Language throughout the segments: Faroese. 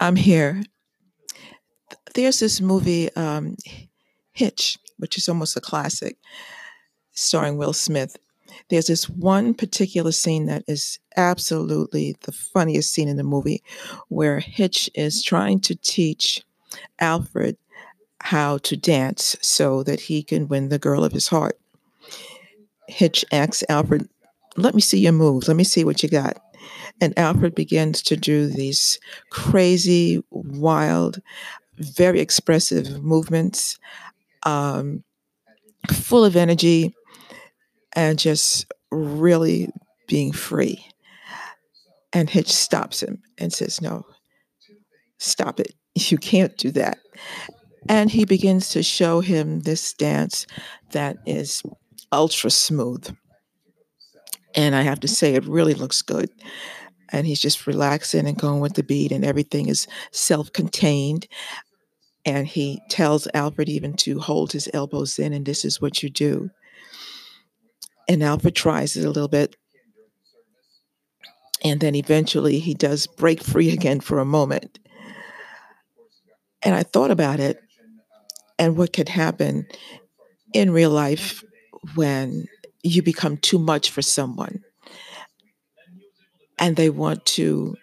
I'm here. There's this movie um Hitch, which is almost a classic starring Will Smith. There's this one particular scene that is absolutely the funniest scene in the movie where Hitch is trying to teach Alfred how to dance so that he can win the girl of his heart. Hitch asks Alfred, "Let me see your moves. Let me see what you got." and Alfred begins to do these crazy, wild, very expressive movements, um, full of energy and just really being free. And Hitch stops him and says, no, stop it. You can't do that. And he begins to show him this dance that is ultra smooth. And I have to say, it really looks good and he's just relaxing and going with the beat and everything is self-contained. And he tells Alfred even to hold his elbows in and this is what you do. And Alfred tries it a little bit. And then eventually he does break free again for a moment. And I thought about it and what could happen in real life when you become too much for someone and they want to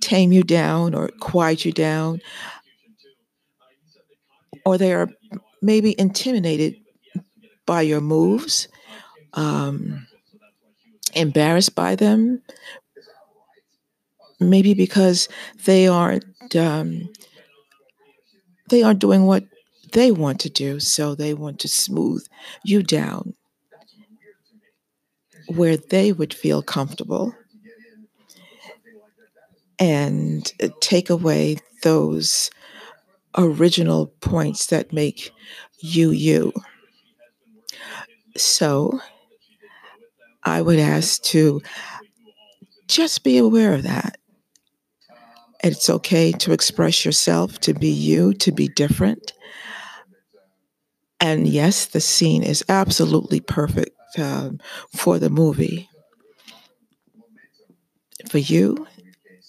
tame you down or quiet you down or they are maybe intimidated by your moves um embarrassed by them maybe because they aren't um they aren't doing what they want to do so they want to smooth you down where they would feel comfortable and take away those original points that make you you. So I would ask to just be aware of that. It's okay to express yourself, to be you, to be different. And yes, the scene is absolutely perfect um, for the movie. For you,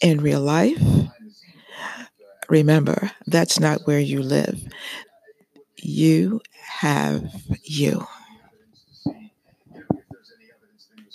in real life, remember, that's not where you live. You have you.